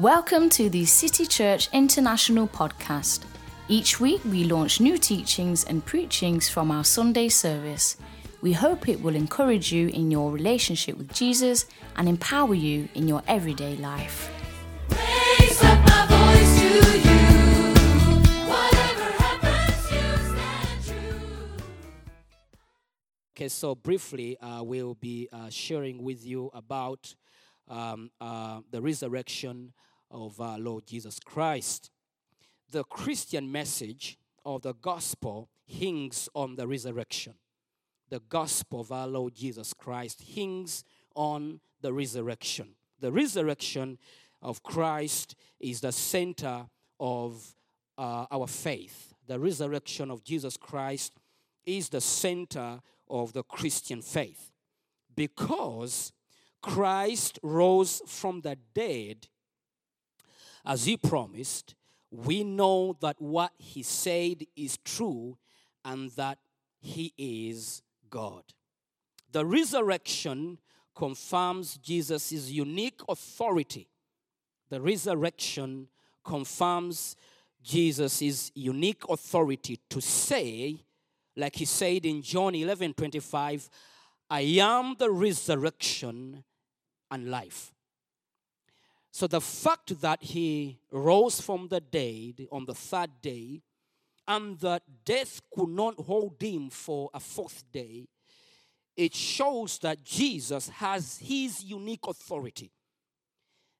Welcome to the City Church International podcast. Each week we launch new teachings and preachings from our Sunday service. We hope it will encourage you in your relationship with Jesus and empower you in your everyday life. Raise up my voice to you. Whatever happens, you stand true. Okay, so briefly, uh, we'll be uh, sharing with you about um, uh, the resurrection of our Lord Jesus Christ. The Christian message of the gospel hinges on the resurrection. The gospel of our Lord Jesus Christ hinges on the resurrection. The resurrection of Christ is the center of uh, our faith. The resurrection of Jesus Christ is the center of the Christian faith because Christ rose from the dead as he promised. We know that what he said is true and that he is God. The resurrection confirms Jesus' unique authority. The resurrection confirms Jesus' unique authority to say, like he said in John 11 25, I am the resurrection and life. So the fact that he rose from the dead on the third day and that death could not hold him for a fourth day, it shows that Jesus has his unique authority.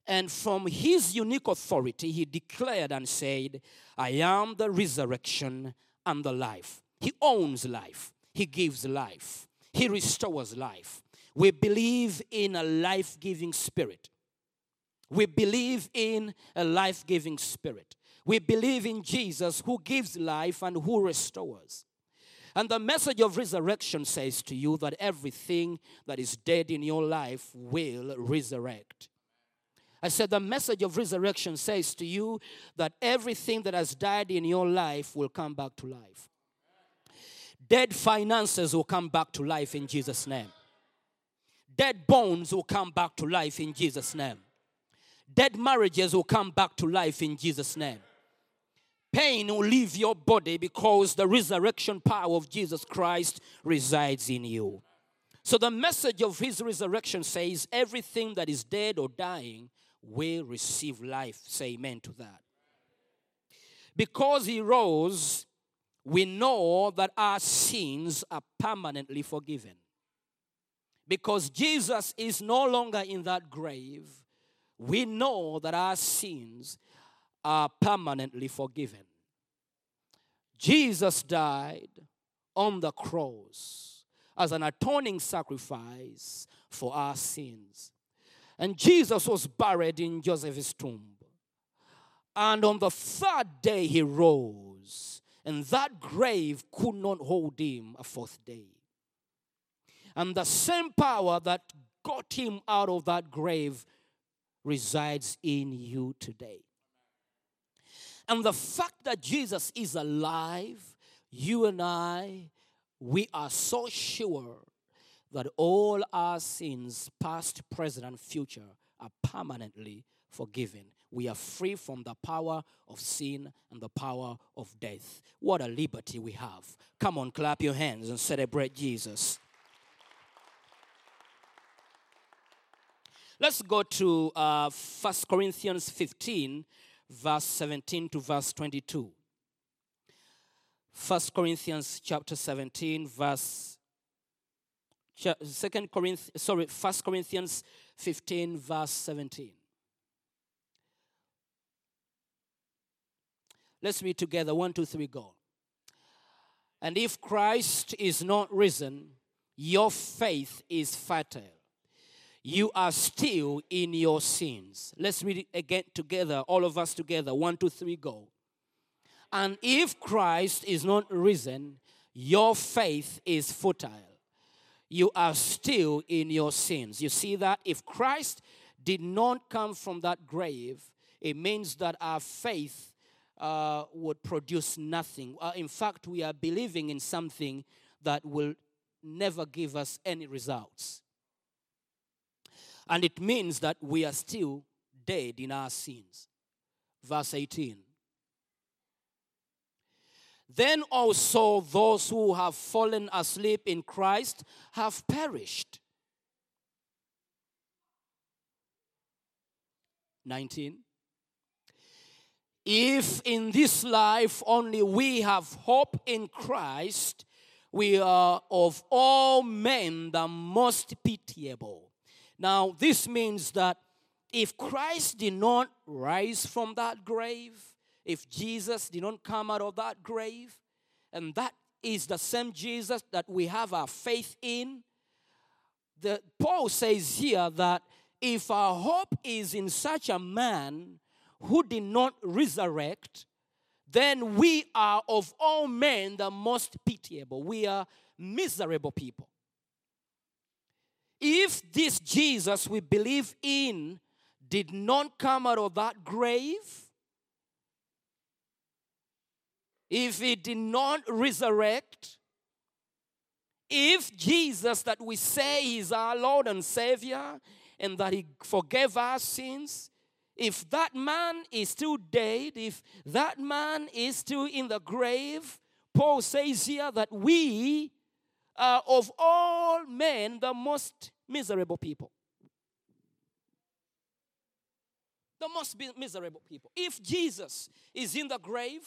And from his unique authority, he declared and said, I am the resurrection and the life. He owns life, he gives life, he restores life. We believe in a life giving spirit. We believe in a life giving spirit. We believe in Jesus who gives life and who restores. And the message of resurrection says to you that everything that is dead in your life will resurrect. I said, the message of resurrection says to you that everything that has died in your life will come back to life. Dead finances will come back to life in Jesus' name. Dead bones will come back to life in Jesus' name. Dead marriages will come back to life in Jesus' name. Pain will leave your body because the resurrection power of Jesus Christ resides in you. So, the message of his resurrection says everything that is dead or dying will receive life. Say amen to that. Because he rose, we know that our sins are permanently forgiven. Because Jesus is no longer in that grave, we know that our sins are permanently forgiven. Jesus died on the cross as an atoning sacrifice for our sins. And Jesus was buried in Joseph's tomb. And on the third day, he rose, and that grave could not hold him a fourth day. And the same power that got him out of that grave resides in you today. And the fact that Jesus is alive, you and I, we are so sure that all our sins, past, present, and future, are permanently forgiven. We are free from the power of sin and the power of death. What a liberty we have. Come on, clap your hands and celebrate Jesus. Let's go to uh, 1 Corinthians 15, verse 17 to verse 22. 1 Corinthians chapter 17, verse 2 Corinthians, sorry, 1 Corinthians 15, verse 17. Let's read together. One, two, three, go. And if Christ is not risen, your faith is futile. You are still in your sins. Let's read it again together, all of us together. One, two, three, go. And if Christ is not risen, your faith is futile. You are still in your sins. You see that? If Christ did not come from that grave, it means that our faith uh, would produce nothing. Uh, in fact, we are believing in something that will never give us any results. And it means that we are still dead in our sins. Verse 18. Then also those who have fallen asleep in Christ have perished. 19. If in this life only we have hope in Christ, we are of all men the most pitiable. Now, this means that if Christ did not rise from that grave, if Jesus did not come out of that grave, and that is the same Jesus that we have our faith in, the, Paul says here that if our hope is in such a man who did not resurrect, then we are of all men the most pitiable. We are miserable people. If this Jesus we believe in did not come out of that grave, if he did not resurrect, if Jesus that we say is our Lord and Savior and that he forgave our sins, if that man is still dead, if that man is still in the grave, Paul says here that we are of all men the most miserable people. The most miserable people. If Jesus is in the grave,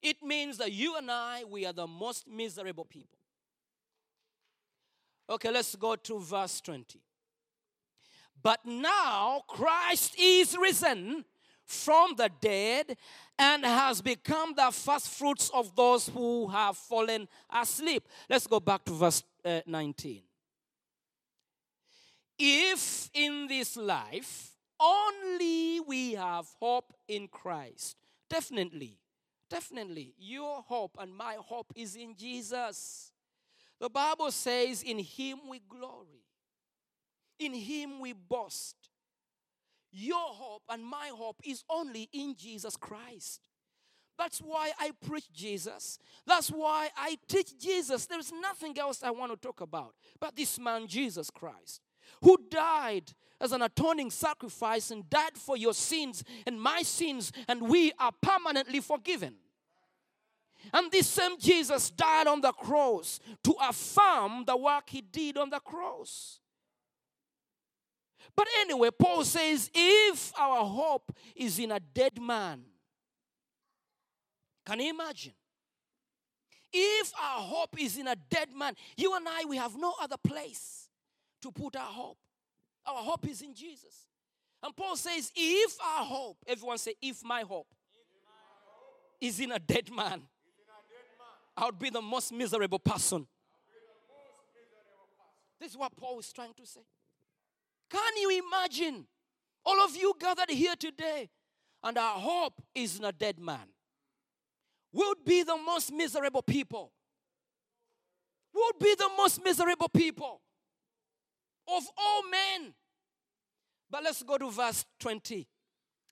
it means that you and I, we are the most miserable people. Okay, let's go to verse 20. But now Christ is risen from the dead and has become the first fruits of those who have fallen asleep. Let's go back to verse uh, 19. If in this life only we have hope in Christ, definitely, definitely, your hope and my hope is in Jesus. The Bible says, In Him we glory, in Him we boast. Your hope and my hope is only in Jesus Christ. That's why I preach Jesus. That's why I teach Jesus. There is nothing else I want to talk about but this man, Jesus Christ, who died as an atoning sacrifice and died for your sins and my sins, and we are permanently forgiven. And this same Jesus died on the cross to affirm the work he did on the cross. But anyway, Paul says if our hope is in a dead man, can you imagine? If our hope is in a dead man, you and I, we have no other place to put our hope. Our hope is in Jesus. And Paul says, if our hope, everyone say, if my hope, is in a dead man, I would be the most miserable person. This is what Paul is trying to say. Can you imagine all of you gathered here today and our hope is in a dead man? Would be the most miserable people. Would be the most miserable people of all men. But let's go to verse 20.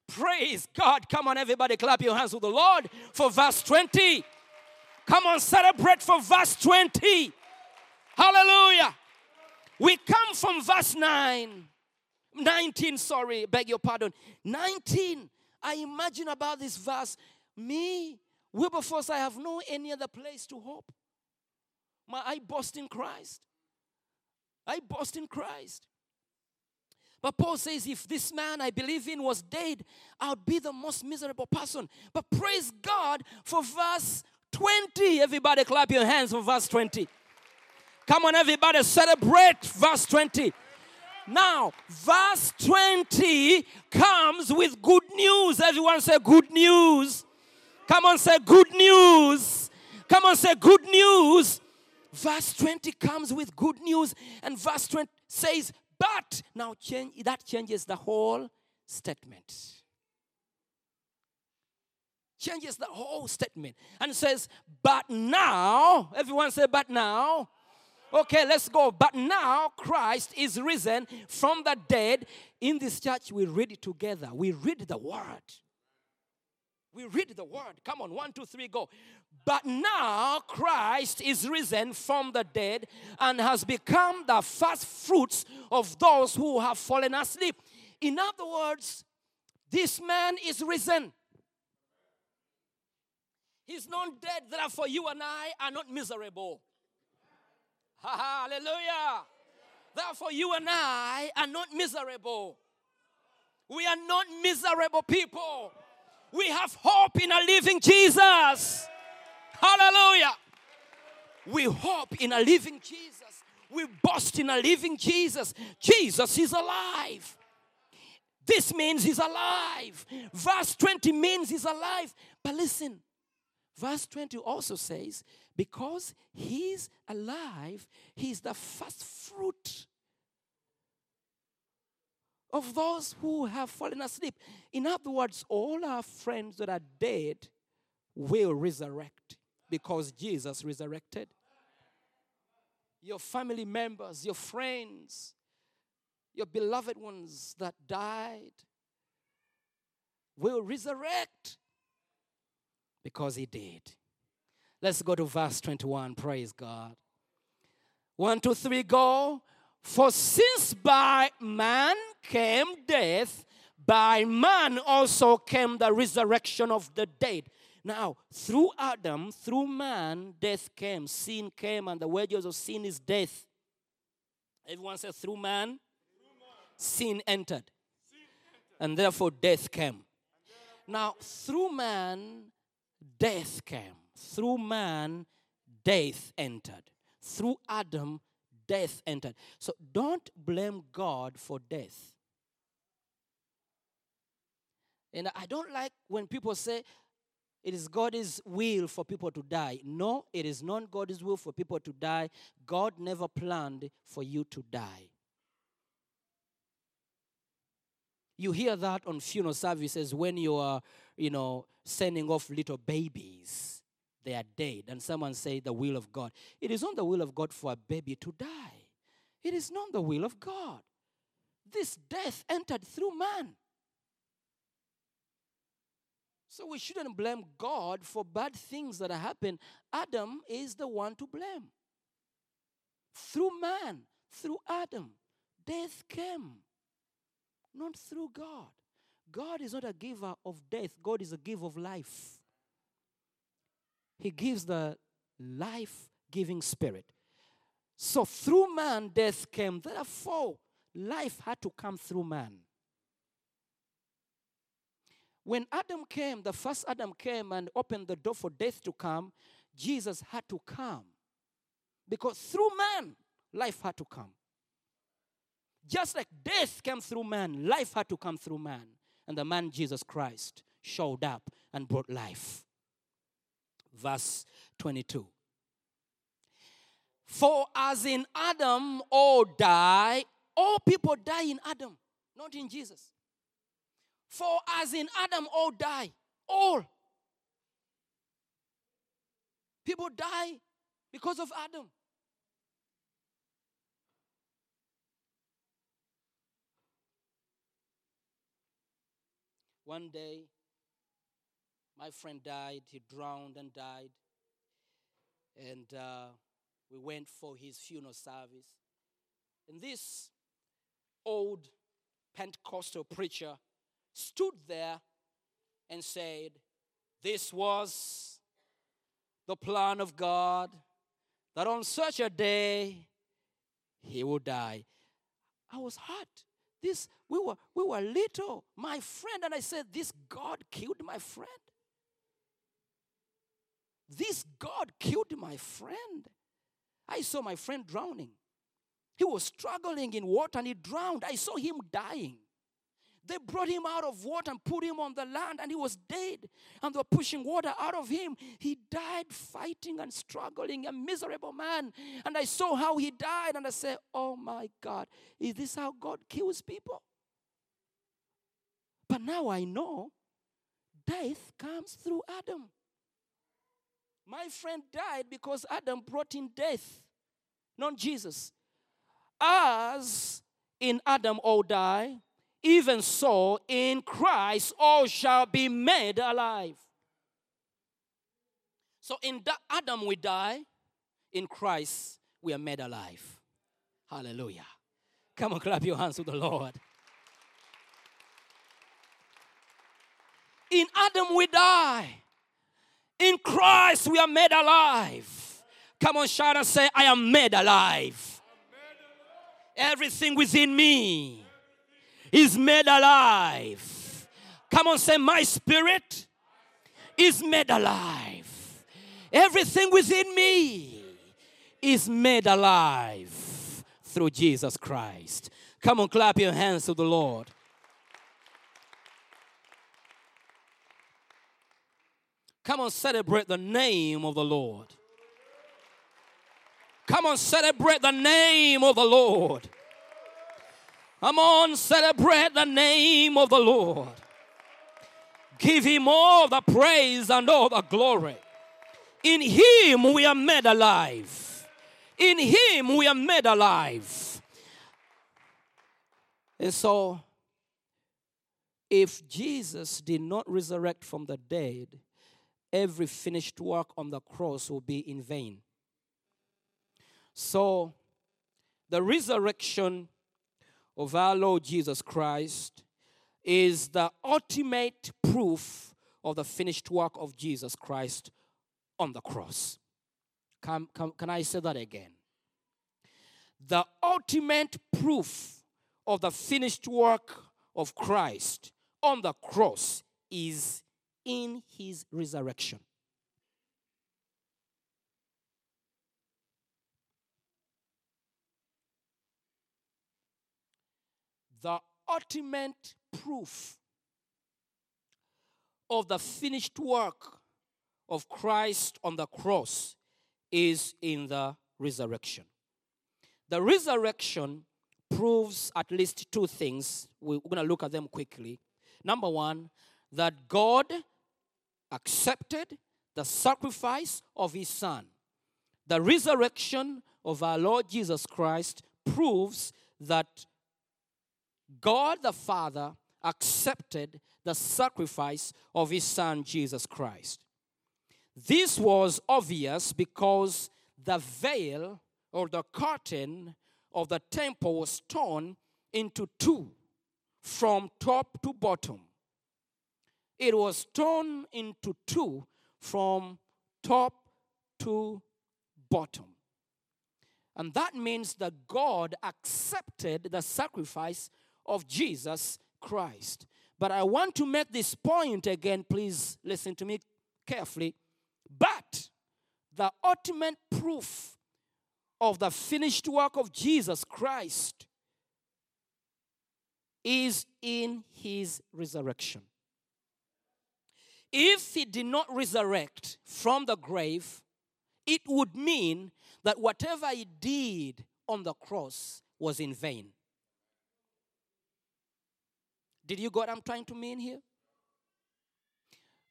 Praise God. Come on, everybody, clap your hands with the Lord for verse 20. Come on, celebrate for verse 20. Hallelujah. We come from verse 9. 19, sorry, beg your pardon. 19. I imagine about this verse. Me, Wilberforce, I have no any other place to hope. My I boast in Christ. I boast in Christ. But Paul says, if this man I believe in was dead, I would be the most miserable person. But praise God for verse 20. Everybody clap your hands for verse 20. Come on, everybody, celebrate verse 20. Now, verse 20 comes with good news. Everyone say good news. Come on, say good news. Come on, say good news. Verse 20 comes with good news, and verse 20 says, but now change that changes the whole statement. Changes the whole statement and says, but now, everyone say, but now. Okay, let's go. But now Christ is risen from the dead. In this church, we read it together. We read the word. We read the word. Come on, one, two, three, go. But now Christ is risen from the dead and has become the first fruits of those who have fallen asleep. In other words, this man is risen. He's not dead, therefore, you and I are not miserable. Hallelujah. Therefore, you and I are not miserable. We are not miserable people. We have hope in a living Jesus. Hallelujah. We hope in a living Jesus. We boast in a living Jesus. Jesus is alive. This means he's alive. Verse 20 means he's alive. But listen, verse 20 also says, because he's alive, he's the first fruit of those who have fallen asleep. In other words, all our friends that are dead will resurrect because Jesus resurrected. Your family members, your friends, your beloved ones that died will resurrect because he did. Let's go to verse 21. Praise God. One, two, three, go. For since by man came death, by man also came the resurrection of the dead. Now, through Adam, through man, death came, sin came, and the wages of sin is death. Everyone says, through man, sin entered. And therefore, death came. Now, through man, death came. Through man, death entered. Through Adam, death entered. So don't blame God for death. And I don't like when people say it is God's will for people to die. No, it is not God's will for people to die. God never planned for you to die. You hear that on funeral services when you are, you know, sending off little babies. They are dead. And someone say the will of God. It is not the will of God for a baby to die. It is not the will of God. This death entered through man. So we shouldn't blame God for bad things that happen. Adam is the one to blame. Through man, through Adam, death came. Not through God. God is not a giver of death, God is a giver of life. He gives the life giving spirit. So through man, death came. Therefore, life had to come through man. When Adam came, the first Adam came and opened the door for death to come, Jesus had to come. Because through man, life had to come. Just like death came through man, life had to come through man. And the man Jesus Christ showed up and brought life. Verse 22. For as in Adam all die, all people die in Adam, not in Jesus. For as in Adam all die, all. People die because of Adam. One day, my friend died. He drowned and died. And uh, we went for his funeral service. And this old Pentecostal preacher stood there and said, This was the plan of God that on such a day he would die. I was hurt. This we were we were little. My friend and I said, This God killed my friend. This God killed my friend. I saw my friend drowning. He was struggling in water and he drowned. I saw him dying. They brought him out of water and put him on the land, and he was dead. And they were pushing water out of him. He died fighting and struggling, a miserable man. And I saw how he died, and I said, Oh my God, is this how God kills people? But now I know death comes through Adam. My friend died because Adam brought in death, not Jesus. As in Adam all die, even so in Christ all shall be made alive. So in da- Adam we die, in Christ we are made alive. Hallelujah. Come on, clap your hands to the Lord. In Adam we die. In Christ we are made alive. Come on, shout and say, I am made alive. Everything within me is made alive. Come on, say, My spirit is made alive. Everything within me is made alive through Jesus Christ. Come on, clap your hands to the Lord. Come on, celebrate the name of the Lord. Come on, celebrate the name of the Lord. Come on, celebrate the name of the Lord. Give him all the praise and all the glory. In him we are made alive. In him we are made alive. And so, if Jesus did not resurrect from the dead, every finished work on the cross will be in vain. So, the resurrection of our Lord Jesus Christ is the ultimate proof of the finished work of Jesus Christ on the cross. Can, can, can I say that again? The ultimate proof of the finished work of Christ on the cross is in his resurrection. the ultimate proof of the finished work of Christ on the cross is in the resurrection. The resurrection proves at least two things. We're going to look at them quickly. Number one, that God accepted the sacrifice of his son. The resurrection of our Lord Jesus Christ proves that God the Father accepted the sacrifice of his son Jesus Christ. This was obvious because the veil or the curtain of the temple was torn into two from top to bottom. It was torn into two from top to bottom. And that means that God accepted the sacrifice of Jesus Christ. But I want to make this point again, please listen to me carefully. But the ultimate proof of the finished work of Jesus Christ is in his resurrection. If he did not resurrect from the grave, it would mean that whatever he did on the cross was in vain. Did you get what I'm trying to mean here?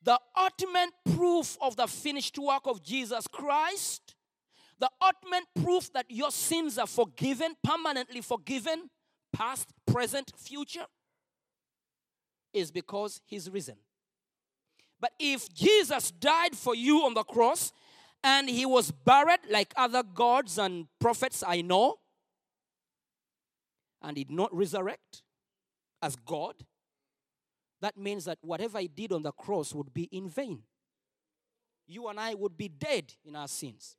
The ultimate proof of the finished work of Jesus Christ, the ultimate proof that your sins are forgiven, permanently forgiven, past, present, future, is because he's risen. But if Jesus died for you on the cross and he was buried like other gods and prophets I know, and did not resurrect as God, that means that whatever he did on the cross would be in vain. You and I would be dead in our sins.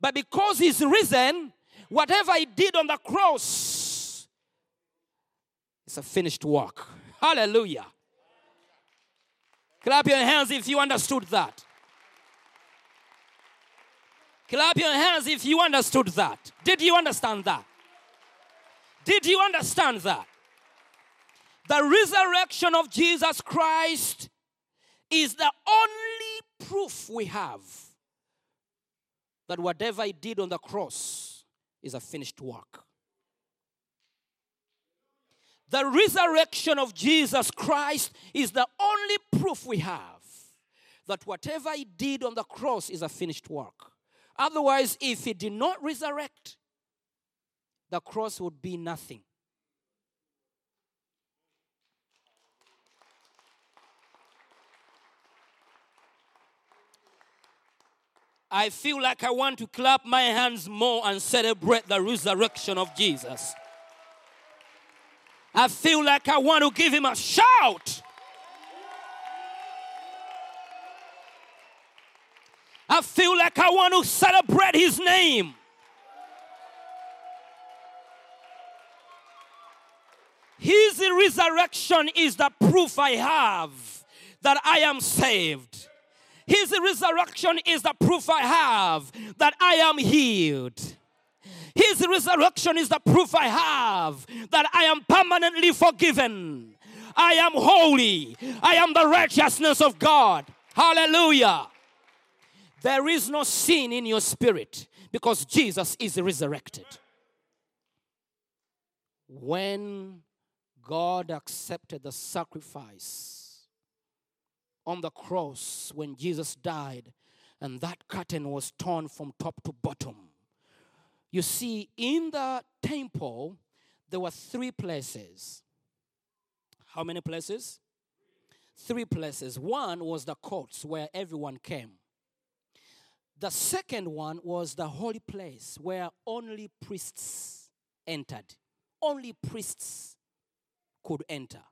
But because he's risen, whatever he did on the cross is a finished work. Hallelujah. Clap your hands if you understood that. Clap your hands if you understood that. Did you understand that? Did you understand that? The resurrection of Jesus Christ is the only proof we have that whatever he did on the cross is a finished work. The resurrection of Jesus Christ is the only proof we have that whatever he did on the cross is a finished work. Otherwise, if he did not resurrect, the cross would be nothing. I feel like I want to clap my hands more and celebrate the resurrection of Jesus. I feel like I want to give him a shout. I feel like I want to celebrate his name. His resurrection is the proof I have that I am saved. His resurrection is the proof I have that I am healed. His resurrection is the proof I have that I am permanently forgiven. I am holy. I am the righteousness of God. Hallelujah. There is no sin in your spirit because Jesus is resurrected. When God accepted the sacrifice on the cross when Jesus died, and that curtain was torn from top to bottom. You see, in the temple, there were three places. How many places? Three places. One was the courts where everyone came. The second one was the holy place where only priests entered. Only priests could enter.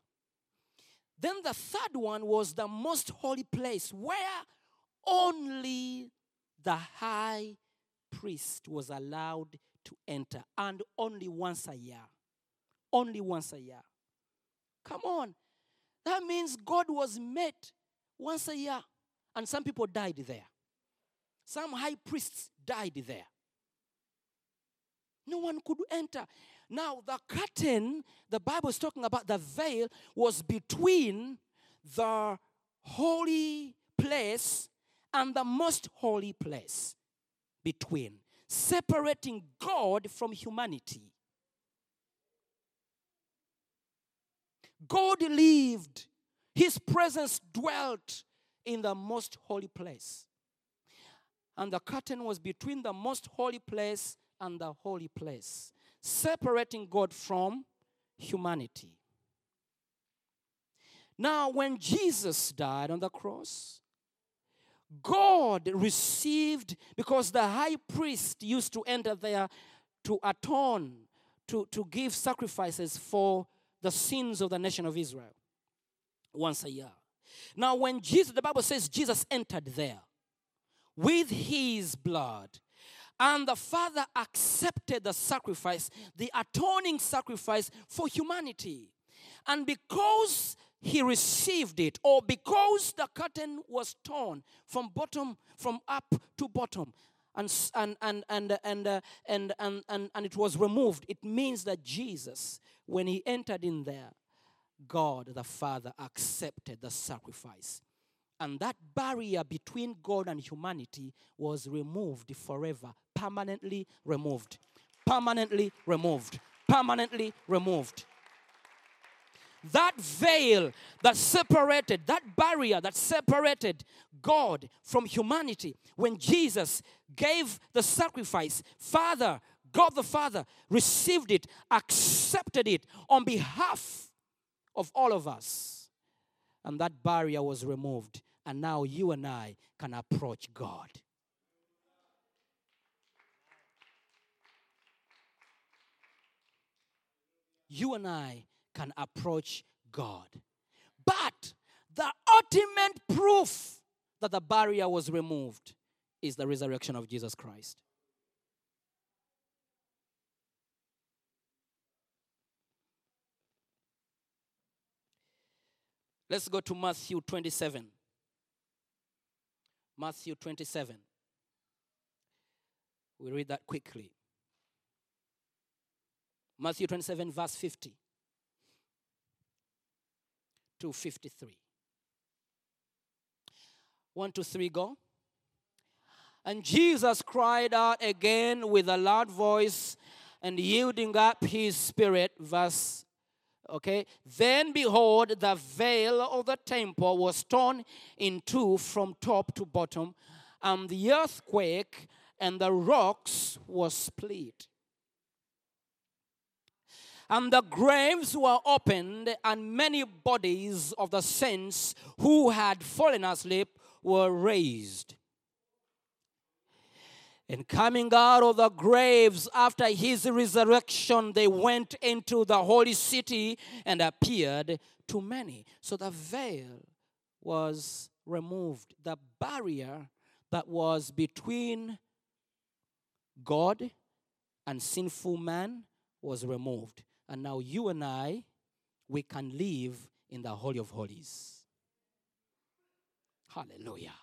Then the third one was the most holy place where only the high priest was allowed to enter and only once a year. Only once a year. Come on. That means God was met once a year. And some people died there. Some high priests died there. No one could enter. Now, the curtain, the Bible is talking about the veil, was between the holy place and the most holy place. Between, separating God from humanity. God lived, His presence dwelt in the most holy place. And the curtain was between the most holy place and the holy place, separating God from humanity. Now, when Jesus died on the cross, God received, because the high priest used to enter there to atone, to, to give sacrifices for the sins of the nation of Israel once a year. Now, when Jesus, the Bible says Jesus entered there with his blood, and the Father accepted the sacrifice, the atoning sacrifice for humanity. And because he received it, or because the curtain was torn from bottom, from up to bottom, and, and, and, and, and, uh, and, and, and, and it was removed, it means that Jesus, when he entered in there, God the Father accepted the sacrifice. And that barrier between God and humanity was removed forever, permanently removed, permanently removed, permanently removed. That veil that separated, that barrier that separated God from humanity, when Jesus gave the sacrifice, Father, God the Father received it, accepted it on behalf of all of us. And that barrier was removed. And now you and I can approach God. You and I can approach God. But the ultimate proof that the barrier was removed is the resurrection of Jesus Christ. Let's go to Matthew 27. Matthew 27. We read that quickly. Matthew 27, verse 50 to 53. One, two, three, go. And Jesus cried out again with a loud voice and yielding up his spirit, verse Okay, then behold, the veil of the temple was torn in two from top to bottom, and the earthquake and the rocks were split. And the graves were opened, and many bodies of the saints who had fallen asleep were raised. And coming out of the graves after his resurrection, they went into the holy city and appeared to many. So the veil was removed, the barrier that was between God and sinful man was removed. And now you and I, we can live in the Holy of Holies. Hallelujah.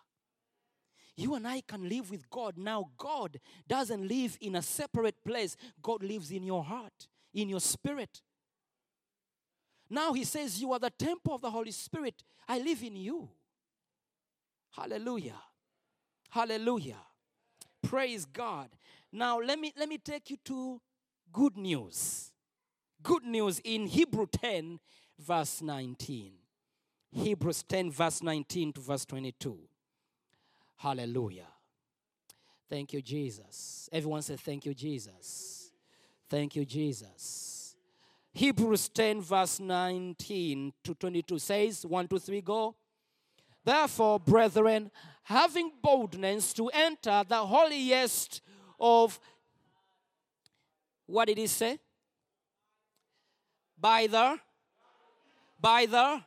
You and I can live with God. Now, God doesn't live in a separate place, God lives in your heart, in your spirit. Now He says, You are the temple of the Holy Spirit. I live in you. Hallelujah. Hallelujah. Praise God. Now let me let me take you to good news. Good news in Hebrew 10 verse 19. Hebrews 10 verse 19 to verse 22. Hallelujah. Thank you Jesus. Everyone say thank you Jesus. Thank you Jesus. Hebrews 10 verse 19 to 22 says 1 2 3 go. Therefore, brethren, having boldness to enter the holiest of what did he say? By the by the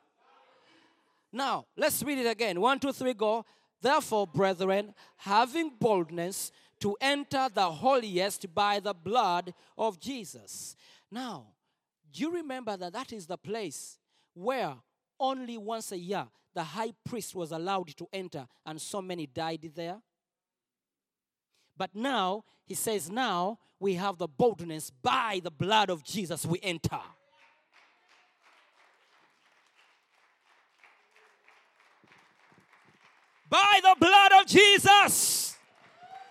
now let's read it again. One, two, three, go. Therefore, brethren, having boldness to enter the holiest by the blood of Jesus. Now, do you remember that that is the place where only once a year the high priest was allowed to enter, and so many died there? But now, he says, now we have the boldness by the blood of Jesus we enter. By the blood of Jesus,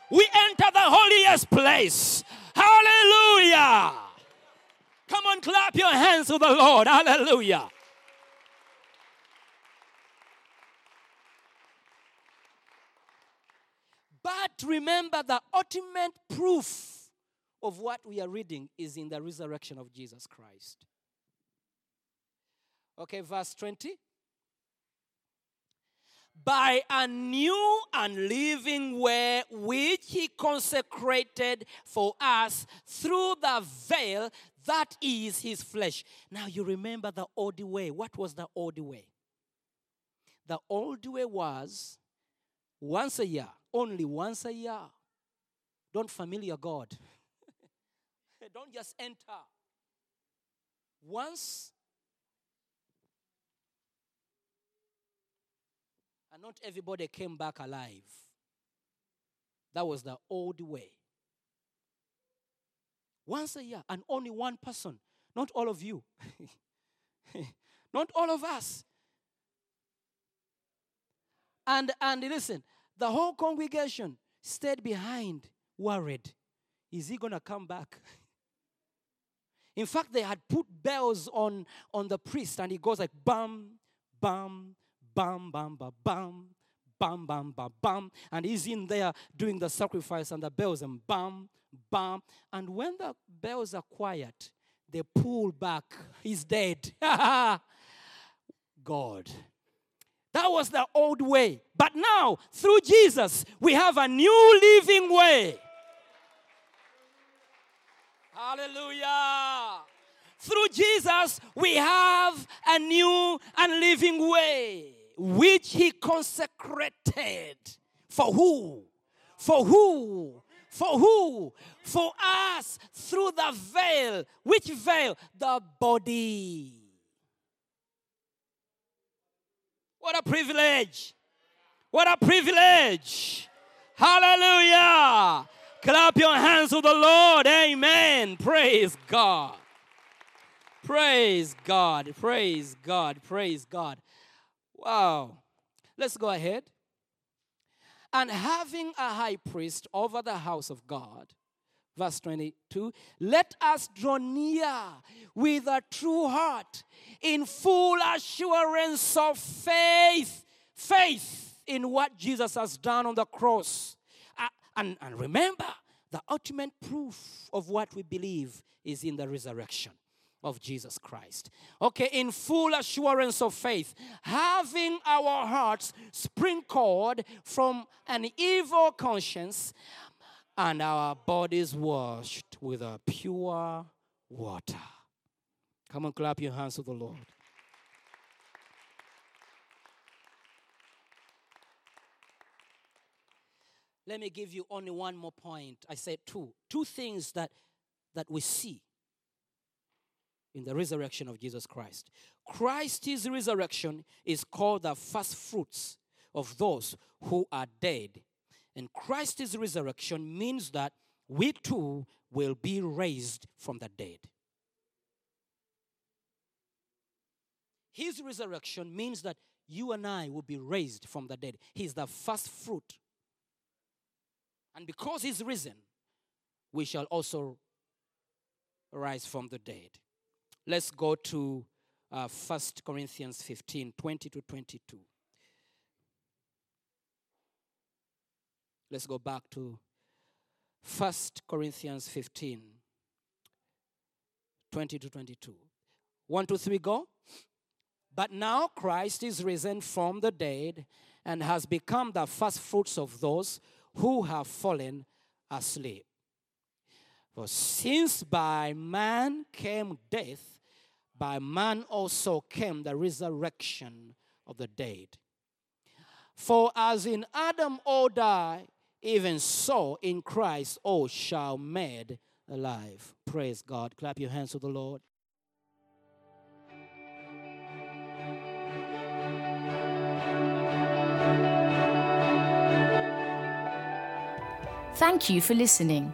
we enter the holiest place. Hallelujah. Come on, clap your hands to the Lord. Hallelujah. But remember, the ultimate proof of what we are reading is in the resurrection of Jesus Christ. Okay, verse 20. By a new and living way which he consecrated for us through the veil that is his flesh. Now you remember the old way. What was the old way? The old way was once a year, only once a year. Don't familiar God. Don't just enter. Once not everybody came back alive. That was the old way. Once a year, and only one person, not all of you, not all of us. And and listen, the whole congregation stayed behind, worried. Is he gonna come back? In fact, they had put bells on on the priest, and he goes like bam, bam, bam, bam, bam, bam, bam, bam, bam, bam. And he's in there doing the sacrifice and the bells and bam, bam. And when the bells are quiet, they pull back. He's dead. God. That was the old way. But now, through Jesus, we have a new living way. Hallelujah. Through Jesus, we have a new and living way which He consecrated. For who? For who? For who? For us through the veil. Which veil? The body. What a privilege! What a privilege! Hallelujah! Clap your hands to the Lord. Amen. Praise God. Praise God. Praise God. Praise God. Wow. Let's go ahead. And having a high priest over the house of God, verse 22, let us draw near with a true heart in full assurance of faith. Faith in what Jesus has done on the cross. Uh, and, and remember, the ultimate proof of what we believe is in the resurrection of Jesus Christ. Okay, in full assurance of faith, having our hearts sprinkled from an evil conscience and our bodies washed with a pure water. Come on, clap your hands to the Lord. Let me give you only one more point. I said two. Two things that, that we see in the resurrection of Jesus Christ. Christ's resurrection is called the first fruits of those who are dead. And Christ's resurrection means that we too will be raised from the dead. His resurrection means that you and I will be raised from the dead. He's the first fruit. And because he's risen, we shall also rise from the dead. Let's go to uh, 1 Corinthians 15 20 to 22. Let's go back to 1 Corinthians 15 20 to 22. One, two, three, go. But now Christ is risen from the dead and has become the first fruits of those who have fallen asleep. For since by man came death, by man also came the resurrection of the dead. For as in Adam all die, even so in Christ all shall be made alive. Praise God. Clap your hands to the Lord. Thank you for listening.